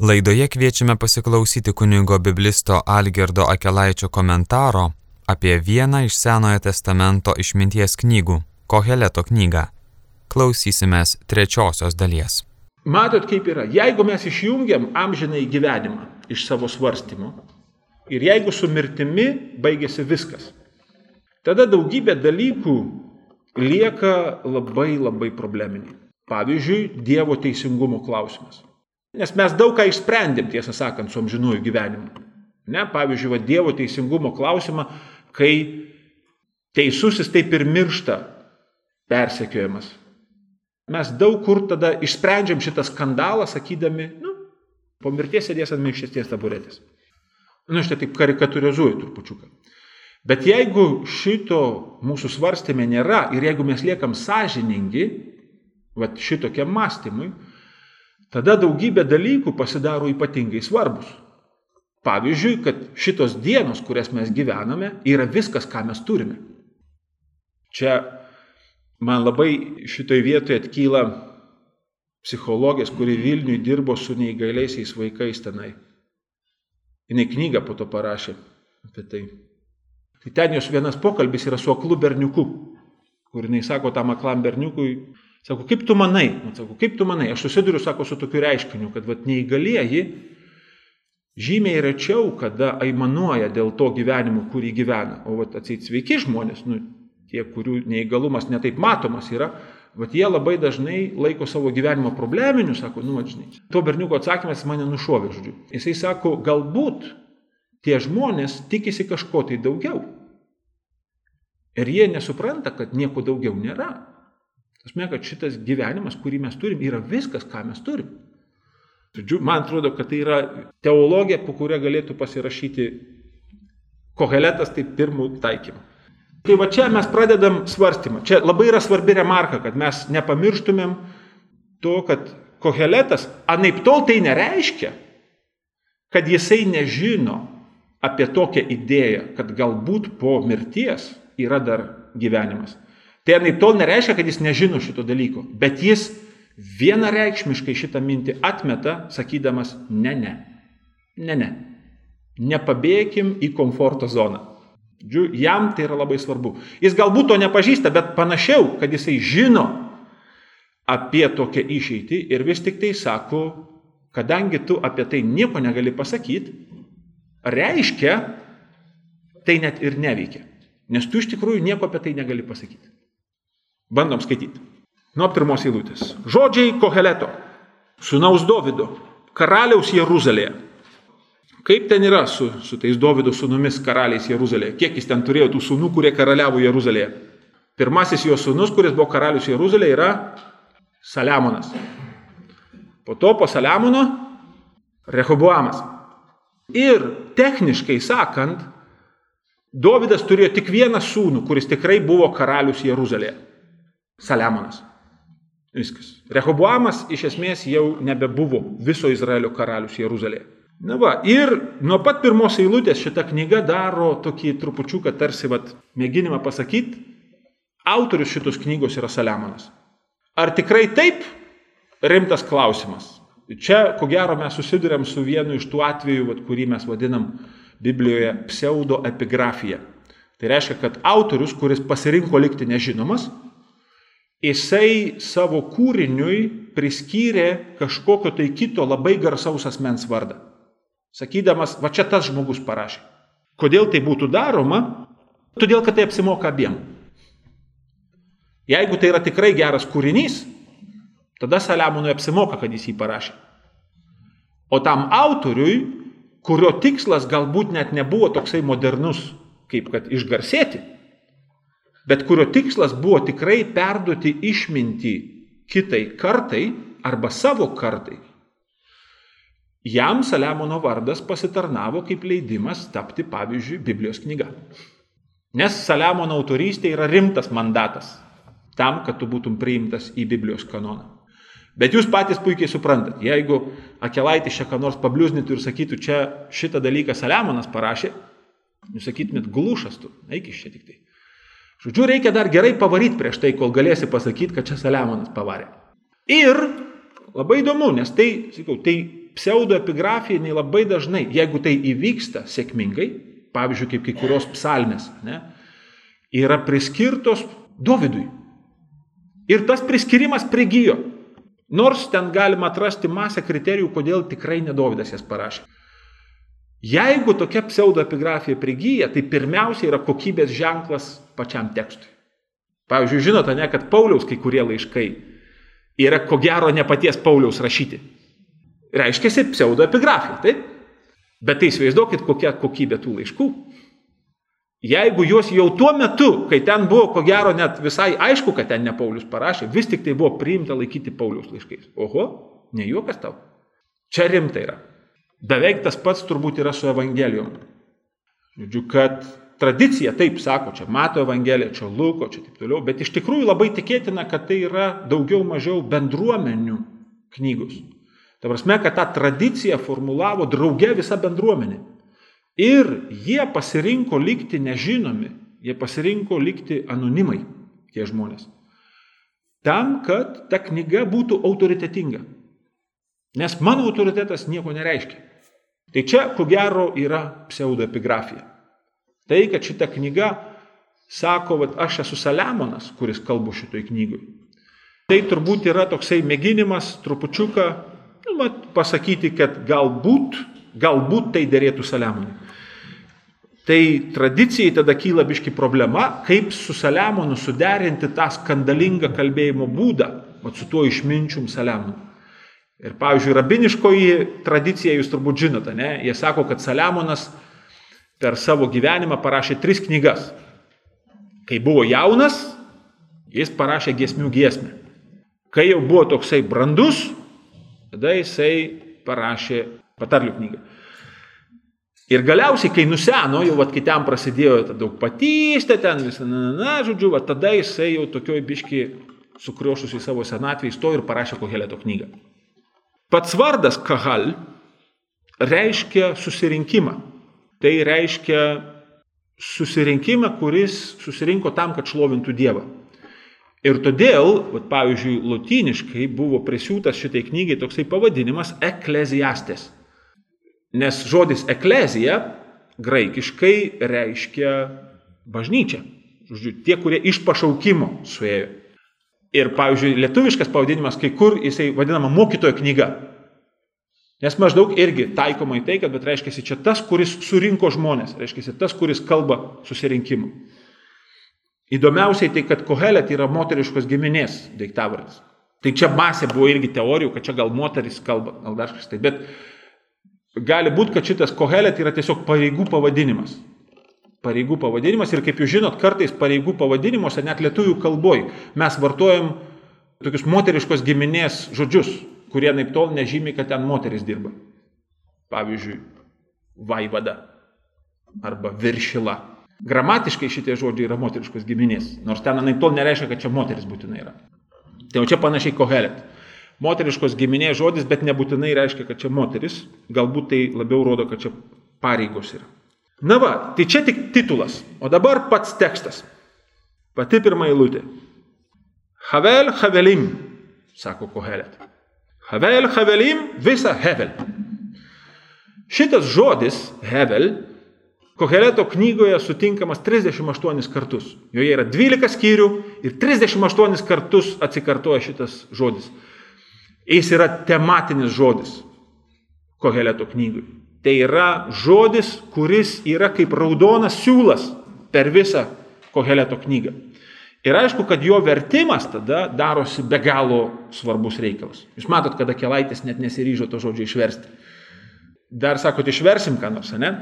Laidoje kviečiame pasiklausyti kunigo biblisto Algerdo Akelaičio komentaro apie vieną iš Senojo testamento išminties knygų - Koheleto knygą. Klausysimės trečiosios dalies. Matot, kaip yra. Jeigu mes išjungiam amžinai gyvenimą iš savo svarstymo ir jeigu su mirtimi baigėsi viskas, tada daugybė dalykų lieka labai labai probleminiai. Pavyzdžiui, Dievo teisingumo klausimas. Nes mes daug ką išsprendėm, tiesą sakant, su amžinuoju gyvenimu. Ne, pavyzdžiui, va, Dievo teisingumo klausimą, kai teisusis taip ir miršta persekiojamas. Mes daug kur tada išsprendžiam šitą skandalą, sakydami, nu, po mirties sėdės ant minkštesnės taburetės. Nu, aš tai taip karikaturizuoju trupučiuką. Bet jeigu šito mūsų svarstymė nėra ir jeigu mes liekam sąžiningi, va šitokiam mąstymui, tada daugybė dalykų pasidaro ypatingai svarbus. Pavyzdžiui, kad šitos dienos, kurias mes gyvename, yra viskas, ką mes turime. Čia man labai šitoj vietoje atkyla psichologės, kuri Vilniui dirbo su neįgaliaisiais vaikais tenai. Jis knygą po to parašė apie tai. Tai ten jos vienas pokalbis yra su aklu berniuku, kur jinai sako tam aklam berniukui, sako, kaip tu manai, man sako, kaip tu manai, aš susiduriu, sako, su tokiu reiškiniu, kad vat, neįgalieji žymiai rečiau, kada aimanuoja dėl to gyvenimo, kurį gyvena, o vat, atseit sveiki žmonės, nu, tie, kurių neįgalumas netaip matomas yra, vat, jie labai dažnai laiko savo gyvenimo probleminiu, sako, nu, žinai. To berniuko atsakymas mane nušovė, žodžiu. Jisai sako, galbūt tie žmonės tikisi kažko tai daugiau. Ir jie nesupranta, kad nieko daugiau nėra. Tasme, kad šitas gyvenimas, kurį mes turim, yra viskas, ką mes turim. Žodžiu, man atrodo, kad tai yra teologija, po kurią galėtų pasirašyti koheletas, tai pirmų taikymų. Tai va čia mes pradedam svarstymą. Čia labai yra svarbi remarka, kad mes nepamirštumėm to, kad koheletas, anaip tol tai nereiškia, kad jisai nežino apie tokią idėją, kad galbūt po mirties yra dar gyvenimas. Tai anaip tol nereiškia, kad jis nežino šito dalyko, bet jis vienareikšmiškai šitą mintį atmeta, sakydamas ne, ne, ne, ne. Nepabėgim į komforto zoną. Jam tai yra labai svarbu. Jis galbūt to nepažįsta, bet panašiau, kad jisai žino apie tokią išeitį ir vis tik tai sako, kadangi tu apie tai nieko negali pasakyti, reiškia, tai net ir neveikia. Nes tu iš tikrųjų nieko apie tai negali pasakyti. Bandom skaityti. Nuo pirmos eilutės. Žodžiai Koheleto, sunaus Dovido, karaliaus Jeruzalėje. Kaip ten yra su, su tais Dovido sunumis karaliais Jeruzalėje? Kiek jis ten turėjo tų sunų, kurie karaliavo Jeruzalėje? Pirmasis jo sunus, kuris buvo karalius Jeruzalėje, yra Saliamonas. Po to po Saliamono Rehoboamas. Ir techniškai sakant, Dovydas turėjo tik vieną sūnų, kuris tikrai buvo karalius Jeruzalėje. Saliamonas. Viskas. Rehoboamas iš esmės jau nebebuvo viso Izraelio karalius Jeruzalėje. Na va, ir nuo pat pirmos eilutės šita knyga daro tokį trupučiuką tarsi vat, mėginimą pasakyti, autorius šitos knygos yra Saliamonas. Ar tikrai taip? Rimtas klausimas. Čia, ko gero, mes susidurėm su vienu iš tų atvejų, vat, kurį mes vadinam Biblijoje pseudoepigrafija. Tai reiškia, kad autorius, kuris pasirinko likti nežinomas, jisai savo kūriniui priskyrė kažkokio tai kito labai garsaus asmens vardą. Sakydamas, va čia tas žmogus parašė. Kodėl tai būtų daroma? Todėl, kad tai apsimoka abiem. Jeigu tai yra tikrai geras kūrinys, tada Saliamonui apsimoka, kad jis jį parašė. O tam autoriui kurio tikslas galbūt net nebuvo toksai modernus, kaip kad išgarsėti, bet kurio tikslas buvo tikrai perduoti išmintį kitai kartai arba savo kartai. Jam Saliamono vardas pasitarnavo kaip leidimas tapti, pavyzdžiui, Biblijos knyga. Nes Saliamono autorystė yra rimtas mandatas tam, kad tu būtum priimtas į Biblijos kanoną. Bet jūs patys puikiai suprantat, jeigu Akelaitis čia ką nors pabliuznytų ir sakytų, čia šitą dalyką Saliamonas parašė, jūs sakytumėt, glušas tu, eik iš čia tik tai. Žodžiu, reikia dar gerai pavaryti prieš tai, kol galėsi pasakyti, kad čia Saliamonas pavarė. Ir labai įdomu, nes tai, sakau, tai pseudoepigrafija labai dažnai, jeigu tai įvyksta sėkmingai, pavyzdžiui, kaip kai kurios psalmės, ne, yra priskirtos Dovydui. Ir tas priskirimas prigijo. Nors ten galima atrasti masę kriterijų, kodėl tikrai nedovydas jas parašė. Jeigu tokia pseudoepigrafija prigyja, tai pirmiausia yra kokybės ženklas pačiam tekstui. Pavyzdžiui, žinote, ne, kad Pauliaus kai kurie laiškai yra ko gero ne paties Pauliaus rašyti. Reiškia pseudoepigrafija, taip? Bet tai įsivaizduokit, kokia kokybė tų laiškų. Jeigu juos jau tuo metu, kai ten buvo, ko gero, net visai aišku, kad ten ne Paulius parašė, vis tik tai buvo priimta laikyti Paulius laiškais. Oho, ne juokas tau. Čia rimtai yra. Beveik tas pats turbūt yra su Evangelijom. Žodžiu, kad tradicija taip sako, čia mato Evangelija, čia Luko, čia taip toliau, bet iš tikrųjų labai tikėtina, kad tai yra daugiau mažiau bendruomenių knygos. Ta prasme, kad tą tradiciją formulavo drauge visa bendruomenė. Ir jie pasirinko likti nežinomi, jie pasirinko likti anonimai, tie žmonės. Tam, kad ta knyga būtų autoritetinga. Nes mano autoritetas nieko nereiškia. Tai čia, ko gero, yra pseudoepigrafija. Tai, kad šita knyga sako, kad aš esu Saliamonas, kuris kalbu šitoj knygui. Tai turbūt yra toksai mėginimas trupučiuką nu, mat, pasakyti, kad galbūt, galbūt tai dėrėtų Saliamonui. Tai tradicijai tada kyla biški problema, kaip su Saliamonu suderinti tą skandalingą kalbėjimo būdą, mat su tuo išminčium Saliamonu. Ir pavyzdžiui, rabiniškoji tradicija, jūs turbūt žinote, ne? jie sako, kad Saliamonas per savo gyvenimą parašė tris knygas. Kai buvo jaunas, jis parašė giesmių giesmę. Kai jau buvo toksai brandus, tada jisai parašė patarlių knygą. Ir galiausiai, kai nuseno, jau vat, kai ten prasidėjo daug patystė, ten visą, na, na, na, žodžiu, vat, tada jisai jau tokioj biški sukriošus į savo senatvę įstojo ir parašė Koheleto knygą. Pats vardas Kahal reiškia susirinkimą. Tai reiškia susirinkimą, kuris susirinko tam, kad šlovintų Dievą. Ir todėl, vat, pavyzdžiui, lotyniškai buvo prisiūtas šitai knygai toksai pavadinimas ekleziastės. Nes žodis eklezija graikiškai reiškia bažnyčia. Žodžiu, tie, kurie iš pašaukimo suėjo. Ir, pavyzdžiui, lietuviškas pavadinimas kai kur jisai vadinama mokytojo knyga. Nes maždaug irgi taikoma į tai, kad bet reiškia čia tas, kuris surinko žmonės, reiškia tas, kuris kalba susirinkimu. Įdomiausiai tai, kad kohelet yra moteriškos giminės daiktavardis. Tai čia masė buvo irgi teorijų, kad čia gal moteris kalba, gal dar kažkas tai. Bet gali būti, kad šitas kohelet yra tiesiog pareigų pavadinimas. Pareigų pavadinimas ir kaip jūs žinot, kartais pareigų pavadinimuose, net lietuvių kalboj, mes vartojam tokius moteriškos giminės žodžius kurie naip tol nežymi, kad ten moteris dirba. Pavyzdžiui, vaivada arba viršila. Gramatiškai šitie žodžiai yra moteriškos giminės, nors ten naip tol nereiškia, kad čia moteris būtinai yra. Tai jau čia panašiai kohelet. Moteriškos giminės žodis, bet nebūtinai reiškia, kad čia moteris, galbūt tai labiau rodo, kad čia pareigos yra. Na va, tai čia tik titulas, o dabar pats tekstas. Pati pirma eilutė. Havel Havelim, sako Kohelet. Havel, Havelim, visa Hevel. Šitas žodis Hevel Koheleto knygoje sutinkamas 38 kartus. Joje yra 12 skyrių ir 38 kartus atsikartoja šitas žodis. Jis yra tematinis žodis Koheleto knygui. Tai yra žodis, kuris yra kaip raudonas siūlas per visą Koheleto knygą. Ir aišku, kad jo vertimas tada darosi be galo svarbus reikalas. Jūs matot, kada kelaitis net nesiryžo to žodžio išversti. Dar sakot, išversim ką nors, ne?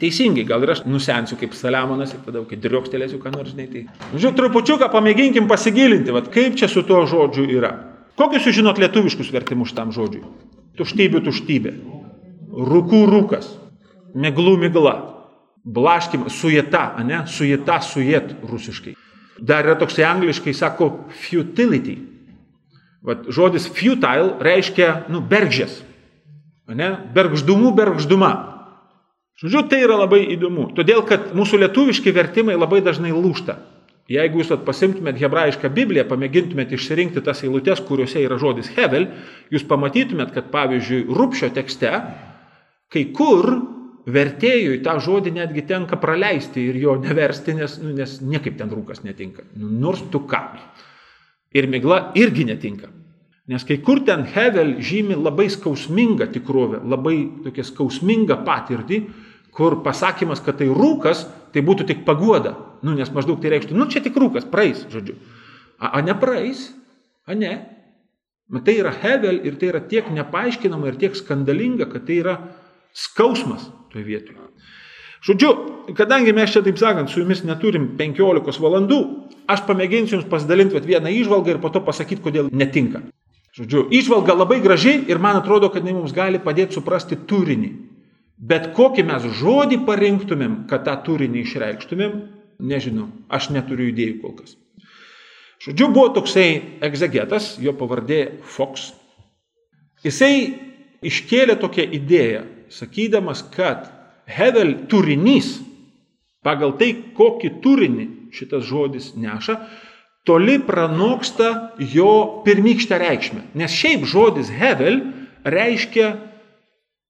Teisingai, gal ir aš nusensiu kaip Saliamonas ir tada, kai driokštelėsiu ką nors, žinai, tai. Žiūrėjau, trupučiuką pamėginkim pasigilinti, vad kaip čia su tuo žodžiu yra. Kokius jūs žinot lietuviškus vertimus tam žodžiui? Tuštybių tuštybė. Rūkų rūkas. Miglų migla. Blaškimas, sujeta, ne? Sujeta, sujet rusiškai. Dar yra toksai angliškai sako futility. Vat, žodis futile reiškia, nu, bergžės. Ne? Bergždumų, bergžduma. Žodžiu, tai yra labai įdomu. Todėl, kad mūsų lietuviški vertimai labai dažnai lūšta. Jeigu jūs pasimtumėt hebrajišką Bibliją, pamėgintumėt išsirinkti tas eilutes, kuriuose yra žodis Hevel, jūs pamatytumėt, kad pavyzdžiui, rūpšio tekste, kai kur vertėjui tą žodį netgi tenka praleisti ir jo neversti, nes, nu, nes niekaip ten rūkas netinka. Nu, nors tu ką. Ir migla irgi netinka. Nes kai kur ten Hevel žymi labai skausmingą tikrovę, labai tokia skausmingą patirtį, kur pasakymas, kad tai rūkas, tai būtų tik paguoda. Nu, nes maždaug tai reikštų, nu čia tik rūkas, praeis, žodžiu. A, a ne praeis, a ne. Bet tai yra hevel ir tai yra tiek nepaaiškinama ir tiek skandalinga, kad tai yra skausmas toje vietoje. Žodžiu, kadangi mes čia, taip sakant, su jumis neturim 15 valandų, aš pamėginsiu jums pasidalinti vieną išvalgą ir po to pasakyti, kodėl netinka. Žodžiu, išvalga labai graži ir man atrodo, kad jinai mums gali padėti suprasti turinį Bet kokį mes žodį parinktumėm, kad tą turinį išreikštumėm, nežinau, aš neturiu idėjų kol kas. Žodžiu, buvo toksai egzegetas, jo pavardė Fox. Jisai iškėlė tokią idėją, sakydamas, kad Hevel turinys, pagal tai, kokį turinį šitas žodis neša, toli pranoksta jo pirmykštę reikšmę. Nes šiaip žodis Hevel reiškia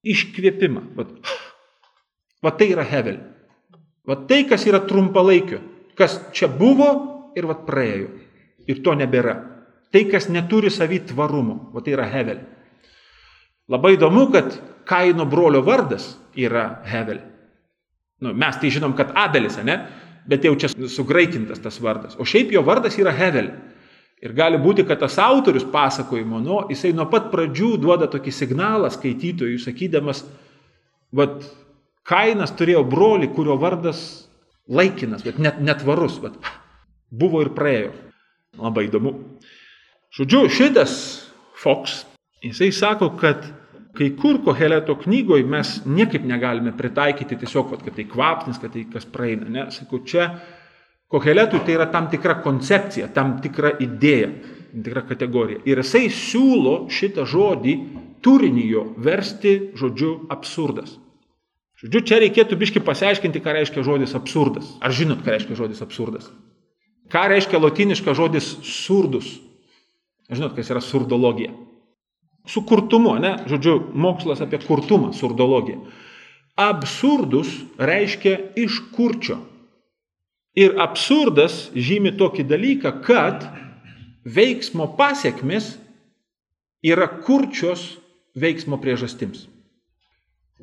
iškvėpimą. Vat, vat tai yra hevel. Vat tai, kas yra trumpalaikio, kas čia buvo ir vat praėjo. Ir to nebėra. Tai, kas neturi savy tvarumo, vat tai yra hevel. Labai įdomu, kad Kaino brolio vardas yra hevel. Nu, mes tai žinom, kad Abelis, ne? Bet jau čia sugraitintas tas vardas. O šiaip jo vardas yra hevel. Ir gali būti, kad tas autorius pasakojimo, nu, jisai nuo pat pradžių duoda tokį signalą skaitytojui, sakydamas, vad, Kainas turėjo brolį, kurio vardas laikinas, bet net netvarus, bet buvo ir praėjo. Labai įdomu. Žodžiu, šitas Fox, jisai sako, kad kai kur Koheleto knygoje mes niekaip negalime pritaikyti tiesiog, vat, kad tai kvapnis, kad tai kas praeina. Ne, sakau, čia Koheletui tai yra tam tikra koncepcija, tam tikra idėja, tam tikra kategorija. Ir jisai siūlo šitą žodį, turinį jo, versti žodžiu absurdas. Žodžiu, čia reikėtų biški pasiaiškinti, ką reiškia žodis absurdas. Ar žinot, ką reiškia žodis absurdas? Ką reiškia latiniškas žodis surdus? Žinot, kas yra surdologija? Su kurtumu, ne? Žodžiu, mokslas apie kurtumą, surdologija. Absurdus reiškia iš kurčio. Ir absurdas žymi tokį dalyką, kad veiksmo pasiekmes yra kurčios veiksmo priežastims.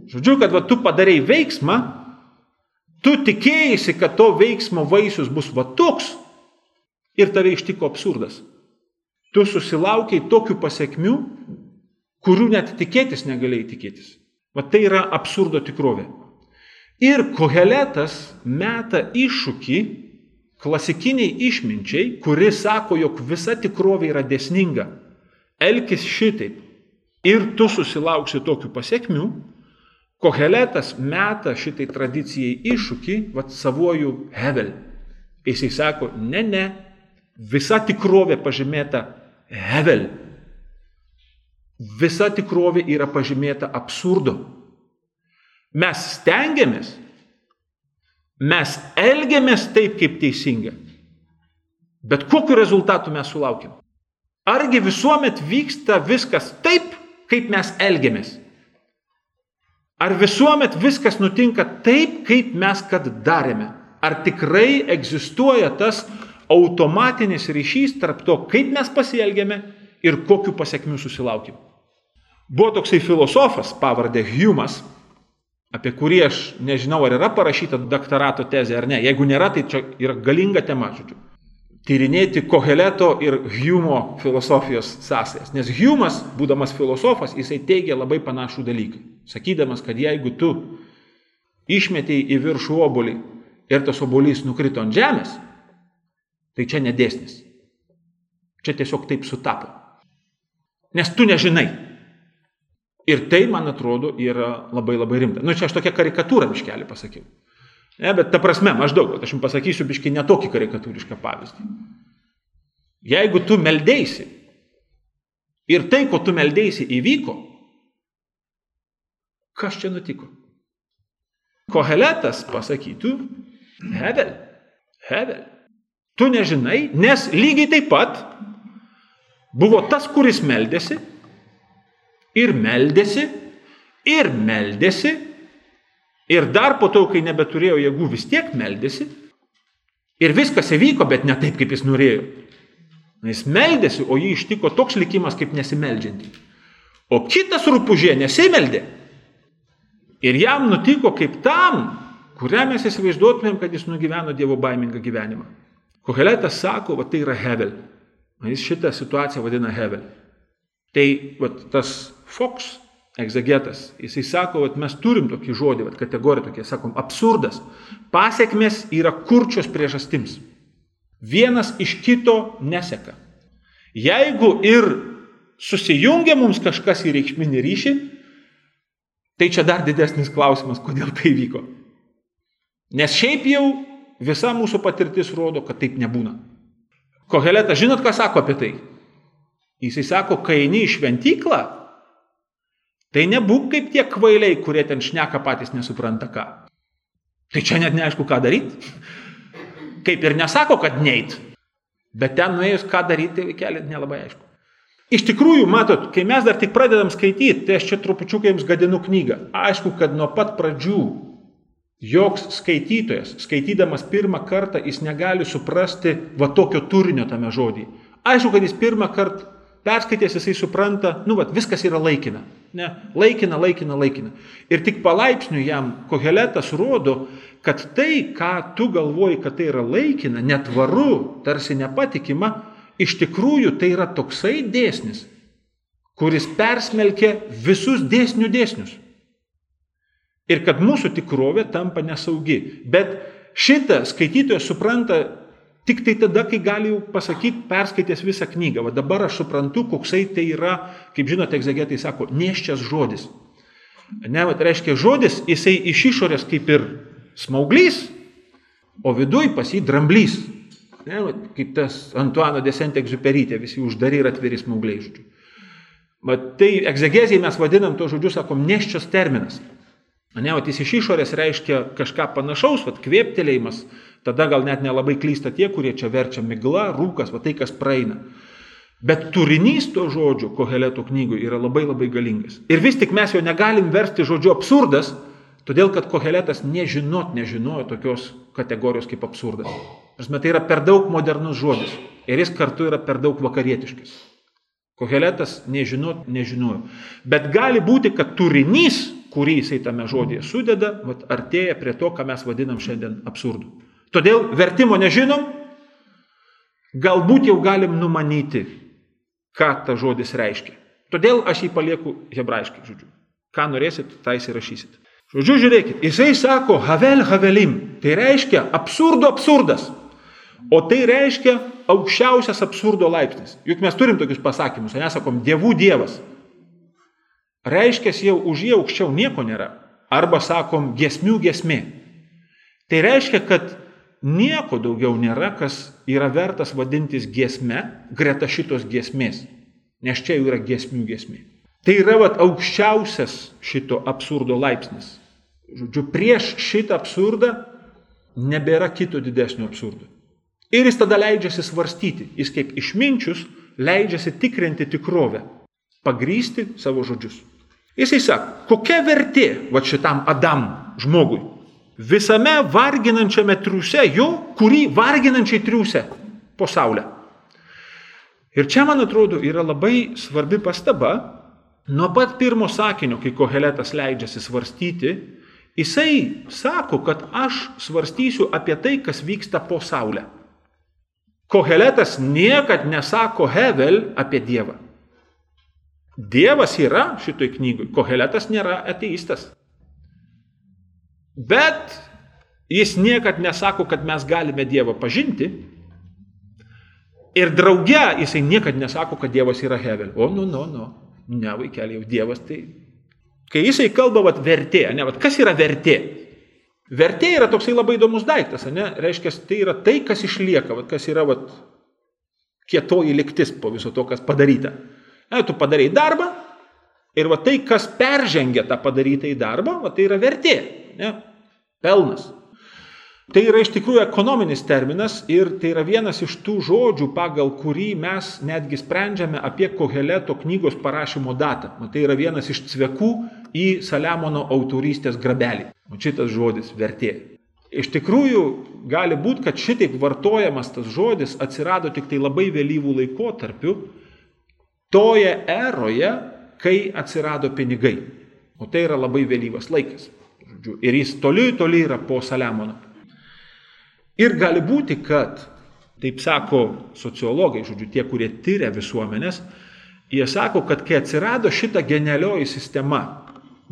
Žodžiu, kad va, tu padarei veiksmą, tu tikėjai, kad to veiksmo vaisius bus va toks ir tave ištiko absurdas. Tu susilaukiai tokių pasiekmių, kurių net tikėtis negalėjai tikėtis. Va tai yra absurdo tikrovė. Ir Koheletas meta iššūkį klasikiniai išminčiai, kuri sako, jog visa tikrovė yra desninga. Elkis šitaip ir tu susilauksi tokių pasiekmių. Koheletas meta šitai tradicijai iššūkį, vad savuoju Hevel. Jisai sako, ne, ne, visa tikrovė pažymėta Hevel. Visa tikrovė yra pažymėta absurdu. Mes stengiamės, mes elgiamės taip, kaip teisinga. Bet kokiu rezultatu mes sulaukiam? Argi visuomet vyksta viskas taip, kaip mes elgiamės? Ar visuomet viskas nutinka taip, kaip mes kad darėme? Ar tikrai egzistuoja tas automatinis ryšys tarp to, kaip mes pasielgėme ir kokiu pasiekmiu susilaukim? Buvo toksai filosofas pavardė Humas, apie kurį aš nežinau, ar yra parašyta doktorato tezė ar ne. Jeigu nėra, tai čia yra galinga tema, žodžiu. Tyrinėti Koheleto ir Humo filosofijos sąsajas. Nes Humas, būdamas filosofas, jisai teigia labai panašų dalyką. Sakydamas, kad jeigu tu išmetėjai į viršų obolį ir tas obolys nukrito ant žemės, tai čia nedėsnis. Čia tiesiog taip sutapo. Nes tu nežinai, Ir tai, man atrodo, yra labai labai rimta. Nu, čia aš tokią karikatūrą biškelį pasakiau. Ne, bet ta prasme, maždaug, aš jums pasakysiu biški netokį karikatūrišką pavyzdį. Jeigu tu meldėsi ir tai, ko tu meldėsi, įvyko, kas čia nutiko? Koheletas pasakytų, Hevel, Hevel. Tu nežinai, nes lygiai taip pat buvo tas, kuris meldėsi ir meldėsi ir meldėsi ir dar po to, kai nebeturėjo jėgų, vis tiek meldėsi ir viskas įvyko, bet ne taip, kaip jis norėjo. Jis meldėsi, o jį ištiko toks likimas kaip nesimeldžianti. O kitas rūpužė nesimeldė. Ir jam nutiko kaip tam, kurią mes įsivaizduotumėm, kad jis nugyveno Dievo baimingą gyvenimą. Koheletas sako, va tai yra Hevel. Jis šitą situaciją vadina Hevel. Tai va, tas Fox egzegetas, jisai sako, kad mes turim tokį žodį, vat, kategoriją tokie, sakom, absurdas. Pasiekmes yra kurčios priežastims. Vienas iš kito neseka. Jeigu ir susijungia mums kažkas į reikšminį ryšį, tai čia dar didesnis klausimas, kodėl tai vyko. Nes šiaip jau visa mūsų patirtis rodo, kad taip nebūna. Koheletas, žinot, ką sako apie tai? Jisai sako, kai eini į šventyklą, Tai nebūk kaip tie kvailiai, kurie ten šneka patys nesupranta ką. Tai čia net neaišku, ką daryti. Kaip ir nesako, kad neit. Bet ten nuėjus, ką daryti, tai kelias nelabai aišku. Iš tikrųjų, matot, kai mes dar tik pradedam skaityti, tai aš čia trupučiukai jums gadinu knygą. Aišku, kad nuo pat pradžių joks skaitytojas, skaitydamas pirmą kartą, jis negali suprasti va tokio turinio tame žodį. Aišku, kad jis pirmą kartą perskaitęs jisai supranta, nu, va, viskas yra laikina. Ne, laikina, laikina, laikina. Ir tik palaipsniui jam koheletas rodo, kad tai, ką tu galvoji, kad tai yra laikina, netvaru, tarsi nepatikima, iš tikrųjų tai yra toksai dėsnis, kuris persmelkia visus dėsnių dėsnius. Ir kad mūsų tikrovė tampa nesaugi. Bet šitą skaitytojas supranta Tik tai tada, kai gali jau pasakyti, perskaitęs visą knygą, va dabar aš suprantu, koksai tai yra, kaip žinote, egzegetai sako, neščias žodis. Ne, tai reiškia, žodis, jisai iš išorės kaip ir smauglys, o viduj pas jį dramblys. Ne, va, kaip tas Antuano desentė egzuperytė, visi uždari ir atviri smaugliai, žodžiu. Va, tai egzegezijai mes vadinam to žodžiu, sakom, neščias terminas. Ne, va, jis iš išorės reiškia kažką panašaus, va, kvėptelėjimas, Tada gal net nelabai klysta tie, kurie čia verčia migla, rūkas, va tai, kas praeina. Bet turinys to žodžio Koheleto knygoje yra labai labai galingas. Ir vis tik mes jo negalim versti žodžiu absurdas, todėl kad Koheletas nežinot nežinojo tokios kategorijos kaip absurdas. Prasme, tai yra per daug modernus žodis ir jis kartu yra per daug vakarietiškas. Koheletas nežinot nežinojo. Bet gali būti, kad turinys, kurį jisai tame žodėje sudeda, vat, artėja prie to, ką mes vadinam šiandien absurdu. Todėl vertimo nežinom, galbūt jau galim numanyti, ką ta žodis reiškia. Todėl aš jį palieku hebrajiškai, žodžiu. Ką norėsit, tą įsirašysit. Žodžiu, žiūrėkit, jisai sako Havel Havelim, tai reiškia absurdo absurdas. O tai reiškia aukščiausias absurdo laipsnis. Juk mes turim tokius pasakymus, nesakom dievų dievas. Reiškia, jau už jį aukščiau nieko nėra. Arba sakom gesmių gesmė. Tai reiškia, kad nieko daugiau nėra, kas yra vertas vadintis giesme greta šitos giesmės, nes čia jau yra giesmių giesmė. Tai yra vat, aukščiausias šito absurdo laipsnis. Žodžiu, prieš šitą absurdą nebėra kito didesnio absurdo. Ir jis tada leidžiasi svarstyti, jis kaip išminčius leidžiasi tikrinti tikrovę, pagrysti savo žodžius. Jisai sako, kokia vertė va šitam Adam žmogui, visame varginančiame triuse, jo, kurį varginančiai triuse po saulę. Ir čia, man atrodo, yra labai svarbi pastaba. Nuo pat pirmo sakinio, kai Koheletas leidžiasi svarstyti, jisai sako, kad aš svarstysiu apie tai, kas vyksta po saulę. Koheletas niekad nesako Hevel apie Dievą. Dievas yra šitoj knygui, Koheletas nėra ateistas. Bet jis niekad nesako, kad mes galime Dievą pažinti. Ir drauge jisai niekad nesako, kad Dievas yra Hevel. O, nu, nu, nu. Ne, vaikeli, jau Dievas tai. Kai jisai kalba, vat, vertė, ne, vat, kas yra vertė? Vertė yra toksai labai įdomus daiktas, ne? Reiškia, tai yra tai, kas išlieka, vat, kas yra vat, kietoji liktis po viso to, kas padaryta. Ne, tu padarai darbą ir va tai, kas peržengia tą padarytą į darbą, va tai yra vertė ne? pelnas. Tai yra iš tikrųjų ekonominis terminas ir tai yra vienas iš tų žodžių, pagal kurį mes netgi sprendžiame apie Koheleto knygos parašymo datą. O tai yra vienas iš cvekų į Saliamono autorystės grabelį. O šitas žodis vertė. Iš tikrųjų, gali būti, kad šitaip vartojamas tas žodis atsirado tik tai labai vėlyvų laikotarpių, toje eroje, kai atsirado pinigai. O tai yra labai vėlyvas laikas. Ir jis toli, toli yra po Saliamono. Ir gali būti, kad, taip sako sociologai, žodžiu, tie, kurie tyria visuomenės, jie sako, kad kai atsirado šita genialioji sistema,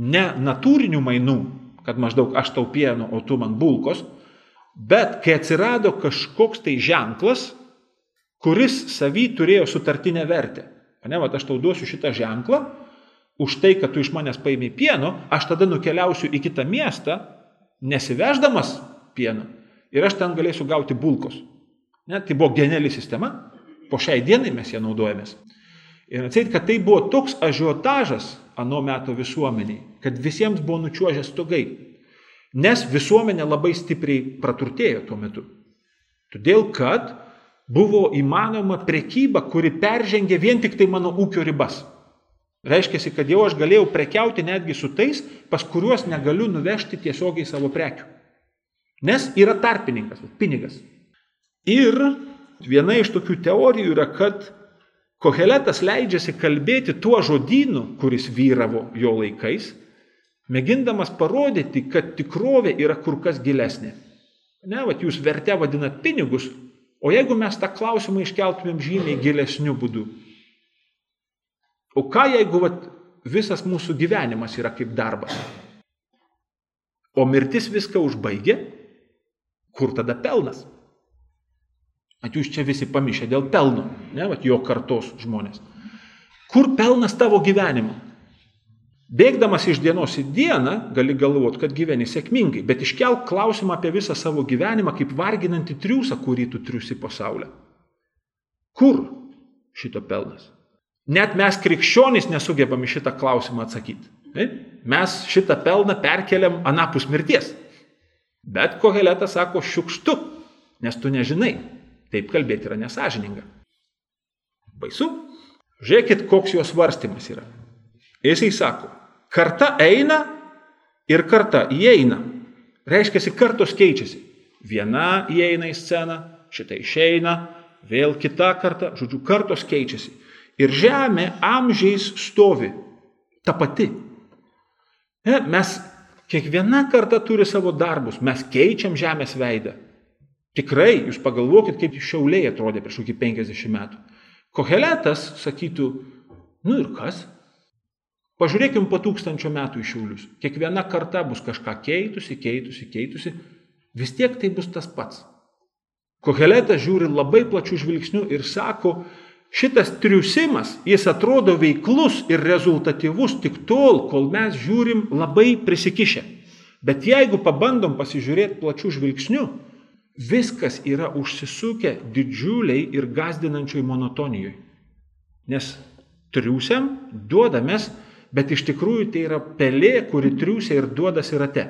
ne natūrinių mainų, kad maždaug aš tau pieno, o tu man bulkos, bet kai atsirado kažkoks tai ženklas, kuris savy turėjo sutartinę vertę. Ne, va, aš tau duosiu šitą ženklą, už tai, kad tu iš manęs paėmė pieno, aš tada nukeliausiu į kitą miestą, nesiveždamas pieno, ir aš ten galėsiu gauti bulkos. Ne, tai buvo geniali sistema, po šiai dienai mes ją naudojamės. Ir atseit, kad tai buvo toks ažiotažas ano meto visuomeniai, kad visiems buvo nučiuožę stogai. Nes visuomenė labai stipriai praturtėjo tuo metu. Todėl, kad buvo įmanoma prekyba, kuri peržengė vien tik tai mano ūkio ribas. Reiškia, kad jau aš galėjau prekiauti netgi su tais, pas kuriuos negaliu nuvežti tiesiogiai savo prekių. Nes yra tarpininkas, pinigas. Ir viena iš tokių teorijų yra, kad Koheletas leidžiasi kalbėti tuo žodynu, kuris vyravo jo laikais, mėgindamas parodyti, kad tikrovė yra kur kas gilesnė. Ne, vat jūs vertę vadinat pinigus, o jeigu mes tą klausimą iškeltumėm žymiai gilesniu būdu. O ką jeigu vat, visas mūsų gyvenimas yra kaip darbas? O mirtis viską užbaigia Kur tada pelnas? At jūs čia visi pamišę dėl pelno, ne, vat jo kartos žmonės. Kur pelnas tavo gyvenimo? Bėgdamas iš dienos į dieną gali galvoti, kad gyveni sėkmingai, bet iškelk klausimą apie visą savo gyvenimą kaip varginantį triusą, kurį tu triusi pasaulio. Kur šito pelnas? Net mes krikščionys nesugebame šitą klausimą atsakyti. Mes šitą pelną perkeliam anapus mirties. Bet koheletas sako šiukštu, nes tu nežinai. Taip kalbėti yra nesažininga. Baisu. Žiūrėkit, koks jos svarstymas yra. Jisai sako, karta eina ir karta įeina. Reiškia, kartos keičiasi. Viena įeina į sceną, šitą išeina, vėl kita karta, žodžiu, kartos keičiasi. Ir žemė amžiais stovi. Ta pati. Ne, mes Kiekviena karta turi savo darbus, mes keičiam žemės veidą. Tikrai, jūs pagalvokit, kaip šiauliai atrodė prieš kokį 50 metų. Koheletas sakytų, nu ir kas? Pažiūrėkim po tūkstančio metų į šiaulius. Kiekviena karta bus kažką keitusi, keitusi, keitusi, vis tiek tai bus tas pats. Koheletas žiūri labai plačių žvilgsnių ir sako, Šitas triusimas, jis atrodo veiklus ir rezultatyvus tik tol, kol mes žiūrim labai prisikišę. Bet jeigu pabandom pasižiūrėti plačių žvilgsnių, viskas yra užsisukę didžiuliai ir gazdinančioj monotonijoje. Nes triusiam duodamės, bet iš tikrųjų tai yra pelė, kuri triusia ir duodasi rate.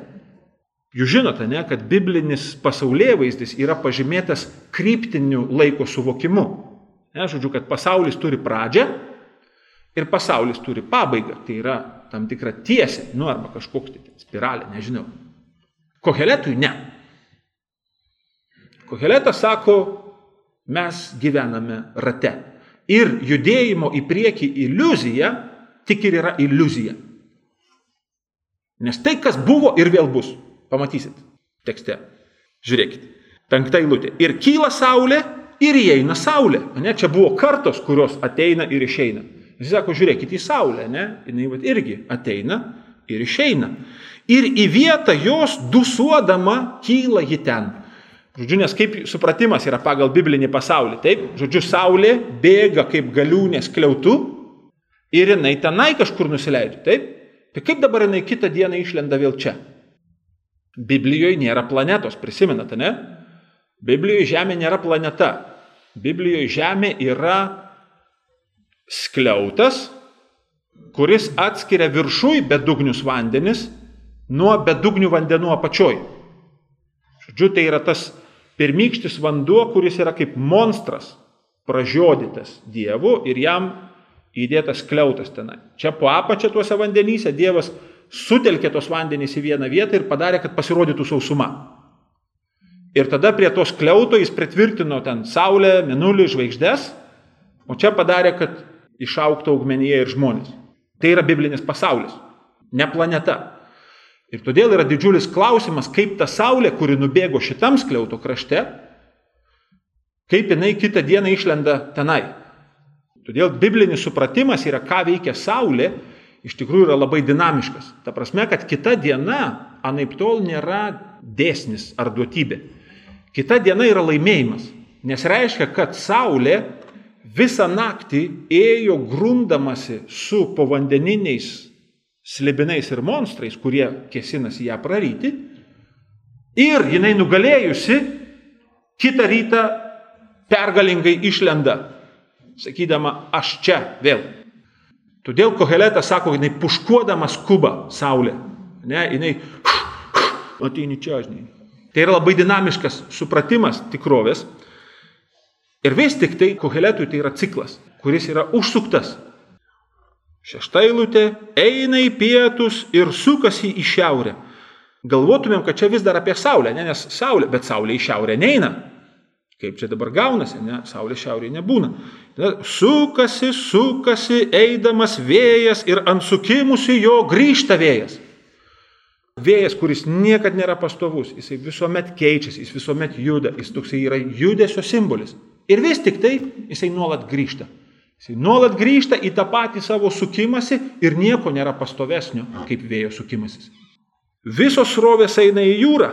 Jūs žinote, ne, kad biblinis pasaulė vaizdis yra pažymėtas kryptiniu laiko suvokimu. Ne, žodžiu, kad pasaulis turi pradžią ir pasaulis turi pabaigą. Tai yra tam tikra tiesė, nu arba kažkoks tai spiralė, nežinau. Koheletui ne. Koheletas sako, mes gyvename rate. Ir judėjimo į priekį iliuzija tik ir yra iliuzija. Nes tai, kas buvo ir vėl bus. Pamatysit tekste. Žiūrėkit. Penkta eilutė. Ir kyla saulė ir įeina Saulė. Ne? Čia buvo kartos, kurios ateina ir išeina. Jis sako, žiūrėkite į Saulę, ne? jinai vat, irgi ateina ir išeina. Ir į vietą jos dusuodama kyla ji ten. Žodžiu, nes kaip supratimas yra pagal biblinį pasaulį. Taip, žodžiu, Saulė bėga kaip galiūnės kliautų ir jinai tenai kažkur nusileidžia. Taip, tai kaip dabar jinai kitą dieną išlenda vėl čia? Biblijoje nėra planetos, prisimenate, ne? Biblijoje Žemė nėra planeta. Biblijoje žemė yra skliautas, kuris atskiria viršui bedugnius vandenis nuo bedugnių vandenų apačioj. Žodžiu, tai yra tas pirmykštis vanduo, kuris yra kaip monstras, pražiodytas Dievu ir jam įdėtas kliautas tenai. Čia po apačia tuose vandenyse Dievas sutelkė tos vandenys į vieną vietą ir padarė, kad pasirodytų sausuma. Ir tada prie tos kliauto jis pritvirtino ten saulę, minulį, žvaigždės, o čia padarė, kad išauktų augmenyje ir žmonės. Tai yra biblinis pasaulis, ne planeta. Ir todėl yra didžiulis klausimas, kaip ta saulė, kuri nubėgo šitam skliauto krašte, kaip jinai kitą dieną išlenda tenai. Todėl biblinis supratimas yra, ką veikia saulė, iš tikrųjų yra labai dinamiškas. Ta prasme, kad kita diena anaip tol nėra dėsnis ar duotybė. Kita diena yra laimėjimas, nes reiškia, kad saulė visą naktį ėjo grundamasi su povandeniniais slibinais ir monstrais, kurie kėsinasi ją praryti. Ir jinai nugalėjusi, kitą rytą pergalingai išlenda, sakydama, aš čia vėl. Todėl Koheletas sako, jinai puškuodama skuba saulė. Ne, jinai ateini čia, žinai. Tai yra labai dinamiškas supratimas tikrovės. Ir vis tik tai Koheletui tai yra ciklas, kuris yra užsuktas Šešta eilutė eina į pietus ir sukasi į šiaurę. Galvotumėm, kad čia vis dar apie Saulę, ne, nes Saulė, bet Saulė į šiaurę neina. Kaip čia dabar gaunasi, ne, Saulė šiaurėje nebūna. Sukasi, sukasi, eidamas vėjas ir ant sukimusi jo grįžta vėjas. Vėjas, kuris niekada nėra pastovus, jisai visuomet keičiasi, jis visuomet juda, jis toksai yra judesio simbolis. Ir vis tik tai jisai nuolat grįžta. Jis nuolat grįžta į tą patį savo sukimąsi ir nieko nėra pastovesnio kaip vėjo sukimasis. Visos srovės eina į jūrą,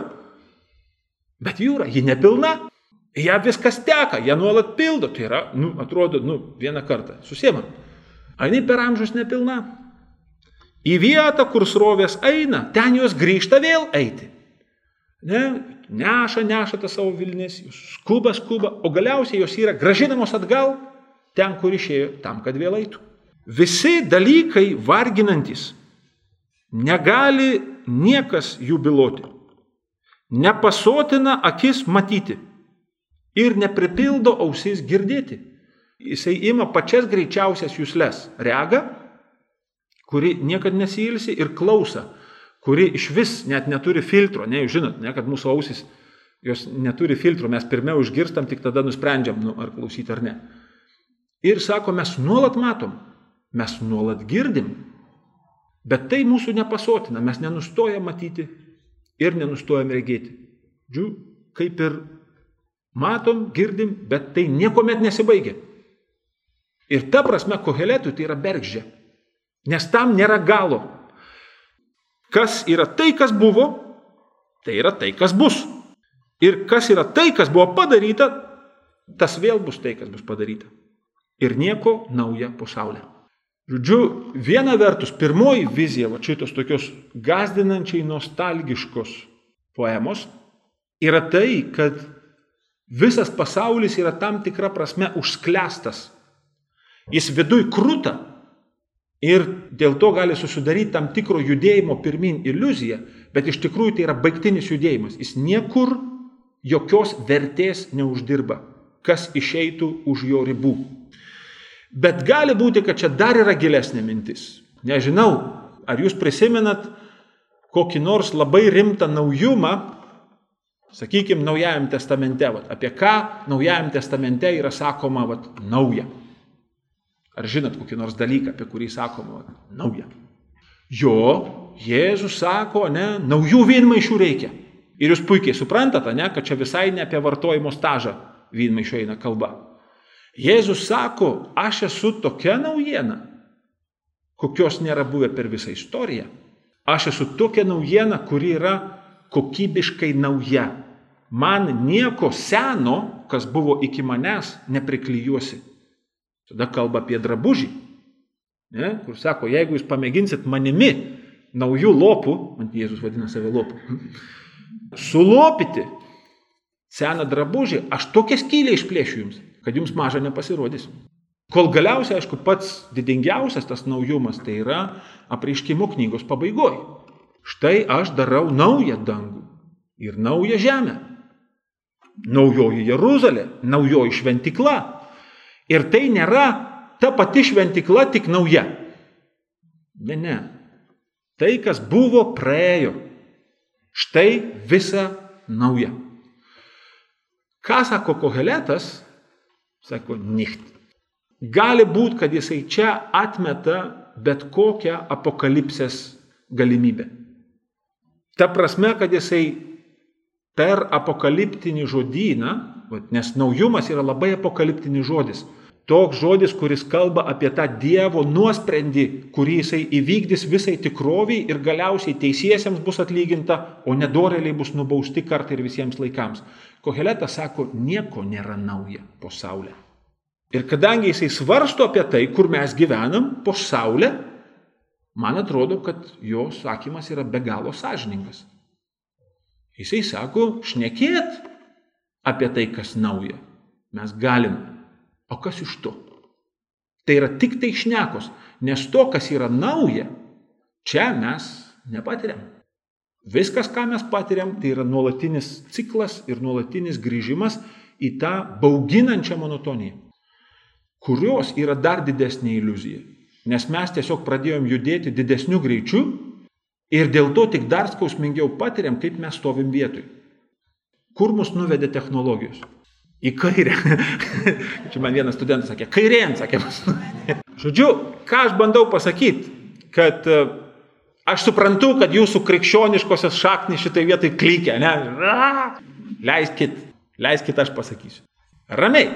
bet jūra, ji nepilna, ją viskas teka, ją nuolat pildo, tai yra, nu, atrodo, nu, vieną kartą, susiema. Aini per amžius nepilna. Į vietą, kur srovės eina, ten jos grįžta vėl eiti. Ne, neša, neša tą savo Vilnis, skuba, skuba, o galiausiai jos yra gražinamos atgal ten, kur išėjo, tam, kad vėl eitų. Visi dalykai varginantis, negali niekas jų biloti, nepasotina akis matyti ir nepripildo ausis girdėti. Jisai ima pačias greičiausias jūsles - rega, kuri niekada nesilsi, ir klausa, kuri iš vis net neturi filtro. Ne, jūs žinot, ne, kad mūsų ausis jos neturi filtro, mes pirmiau išgirstam, tik tada nusprendžiam, nu, ar klausyti ar ne. Ir sako, mes nuolat matom, mes nuolat girdim, bet tai mūsų nepasotina, mes nenustojam matyti ir nenustojam regėti. Džiu, kaip ir matom, girdim, bet tai niekuomet nesibaigia. Ir ta prasme, koheletui tai yra bergždžia, nes tam nėra galo. Kas yra tai, kas buvo, tai yra tai, kas bus. Ir kas yra tai, kas buvo padaryta, tas vėl bus tai, kas bus padaryta ir nieko nauja po saulę. Žodžiu, viena vertus, pirmoji vizija, va šitos tokios gazdinančiai nostalgiškos poemos, yra tai, kad visas pasaulis yra tam tikra prasme užsklestas. Jis viduj krūta ir dėl to gali susidaryti tam tikro judėjimo pirmin iliuzija, bet iš tikrųjų tai yra baigtinis judėjimas. Jis niekur jokios vertės neuždirba, kas išeitų už jo ribų. Bet gali būti, kad čia dar yra gilesnė mintis. Nežinau, ar jūs prisimenat kokį nors labai rimtą naujumą, sakykime, Naujajam testamente, vat, apie ką Naujajam testamente yra sakoma vat, nauja. Ar žinot kokį nors dalyką, apie kurį sakoma vat, nauja? Jo, Jėzus sako, ne, naujų vynmaišių reikia. Ir jūs puikiai suprantate, ne, kad čia visai ne apie vartojimo stažą vynmaišio eina kalba. Jėzus sako, aš esu tokia naujiena, kokios nėra buvę per visą istoriją. Aš esu tokia naujiena, kuri yra kokybiškai nauja. Man nieko seno, kas buvo iki manęs, nepriklyjuosi. Tada kalba apie drabužį. Ne? Kur sako, jeigu jūs pamėginsit manimi naujų lopų, man Jėzus vadina save lopų, sulopyti seną drabužį, aš tokią skylę išplėšiu jums kad jums maža nepasirodys. Kol galiausiai, aišku, pats didingiausias tas naujumas tai yra apreiškimo knygos pabaigoje. Štai aš darau naują dangų ir naują žemę. naujoji Jeruzalė, naujoji šventikla. Ir tai nėra ta pati šventikla tik nauja. Ne, ne. Tai, kas buvo, praėjo. Štai visa nauja. Ką sako Koheletas? Sako, nicht. Gali būti, kad jisai čia atmeta bet kokią apokalipsės galimybę. Ta prasme, kad jisai per apokaliptinį žodyną, nes naujumas yra labai apokaliptinis žodis, toks žodis, kuris kalba apie tą Dievo nuosprendį, kurį jisai įvykdys visai tikroviai ir galiausiai teisiesiems bus atlyginta, o nedoreliai bus nubausti kartą ir visiems laikams. Koheletas sako, nieko nėra nauja po saulė. Ir kadangi jisai svarsto apie tai, kur mes gyvenam po saulę, man atrodo, kad jo sakymas yra be galo sąžiningas. Jisai sako, šnekėt apie tai, kas nauja. Mes galim O kas iš to? Tai yra tik tai šnekos, nes to, kas yra nauja, čia mes nepatiriam. Viskas, ką mes patiriam, tai yra nuolatinis ciklas ir nuolatinis grįžimas į tą bauginančią monotoniją, kurios yra dar didesnė iliuzija. Nes mes tiesiog pradėjom judėti didesniu greičiu ir dėl to tik dar skausmingiau patiriam, kaip mes stovim vietoj. Kur mus nuvedė technologijos? Į kairę. Čia man vienas studentas sakė, kairėn, sakė pas. Žodžiu, ką aš bandau pasakyti, kad e, aš suprantu, kad jūsų krikščioniškosios šaknys šitai vietai klykia, ne? Leiskit, leiskit aš pasakysiu. Ramiai.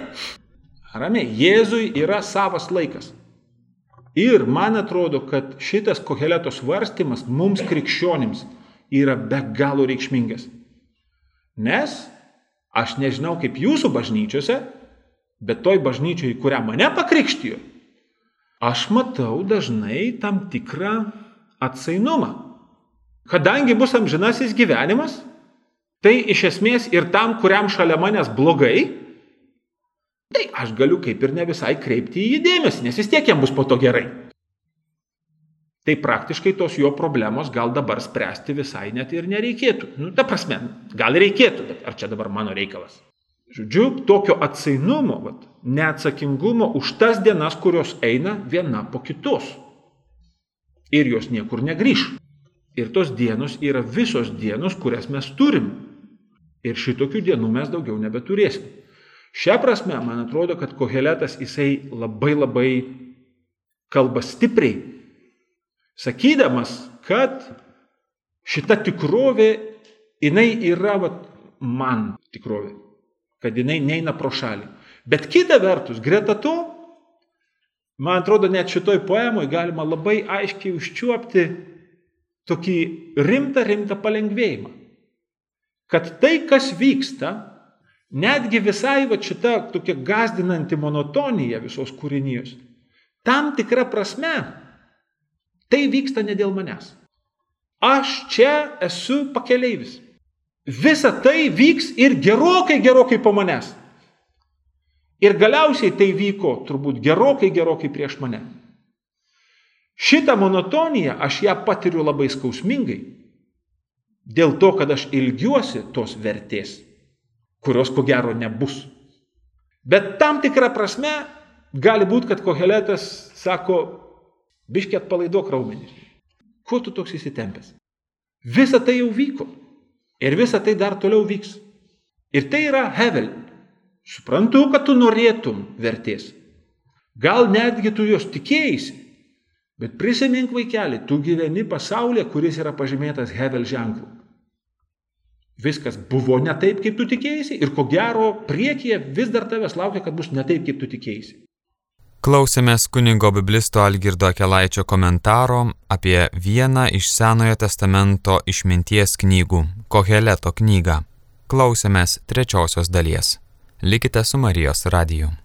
Ramiai. Jėzui yra savas laikas. Ir man atrodo, kad šitas koheleto svarstymas mums krikščionims yra be galo reikšmingas. Nes Aš nežinau kaip jūsų bažnyčiose, bet toj bažnyčiai, į kurią mane pakrikštijo, aš matau dažnai tam tikrą atsainumą. Kadangi bus amžinasis gyvenimas, tai iš esmės ir tam, kuriam šalia manęs blogai, tai aš galiu kaip ir ne visai kreipti į jį dėmesį, nes vis tiek jam bus po to gerai tai praktiškai tos jo problemos gal dabar spręsti visai net ir nereikėtų. Nu, ta prasme, gal reikėtų, bet ar čia dabar mano reikalas? Žodžiu, tokio atsainumo, vat, neatsakingumo už tas dienas, kurios eina viena po kitos. Ir jos niekur negryž. Ir tos dienos yra visos dienos, kurias mes turim. Ir šitokių dienų mes daugiau nebeturėsim. Šią prasme, man atrodo, kad koheletas jisai labai labai kalba stipriai sakydamas, kad šita tikrovė, jinai yra vat, man tikrovė, kad jinai neina pro šalį. Bet kita vertus, greta to, man atrodo, net šitoj poemoje galima labai aiškiai užčiuopti tokį rimtą, rimtą palengvėjimą. Kad tai, kas vyksta, netgi visai va šita tokia gazdinanti monotonija visos kūrinijos, tam tikra prasme Tai vyksta ne dėl manęs. Aš čia esu pakeleivis. Visa tai vyks ir gerokai, gerokai po manęs. Ir galiausiai tai vyko turbūt gerokai, gerokai prieš mane. Šitą monotoniją aš ją patiriu labai skausmingai. Dėl to, kad aš ilgiuosi tos vertės, kurios ko gero nebus. Bet tam tikrą prasme gali būti, kad koheletas sako, Biškiai atpalaiduok raumenys. Kuo tu toks įsitempęs? Visa tai jau vyko. Ir visa tai dar toliau vyks. Ir tai yra Hevel. Suprantu, kad tu norėtum vertės. Gal netgi tu jos tikėjai. Bet prisimink vaikeli, tu gyveni pasaulyje, kuris yra pažymėtas Hevel ženklu. Viskas buvo ne taip, kaip tu tikėjai ir ko gero priekyje vis dar tavęs laukia, kad bus ne taip, kaip tu tikėjai. Klausėmės kunigo biblisto Algirdo Kelaičio komentaro apie vieną iš Senojo testamento išminties knygų - Koheleto knygą. Klausėmės trečiosios dalies. Likite su Marijos radiju.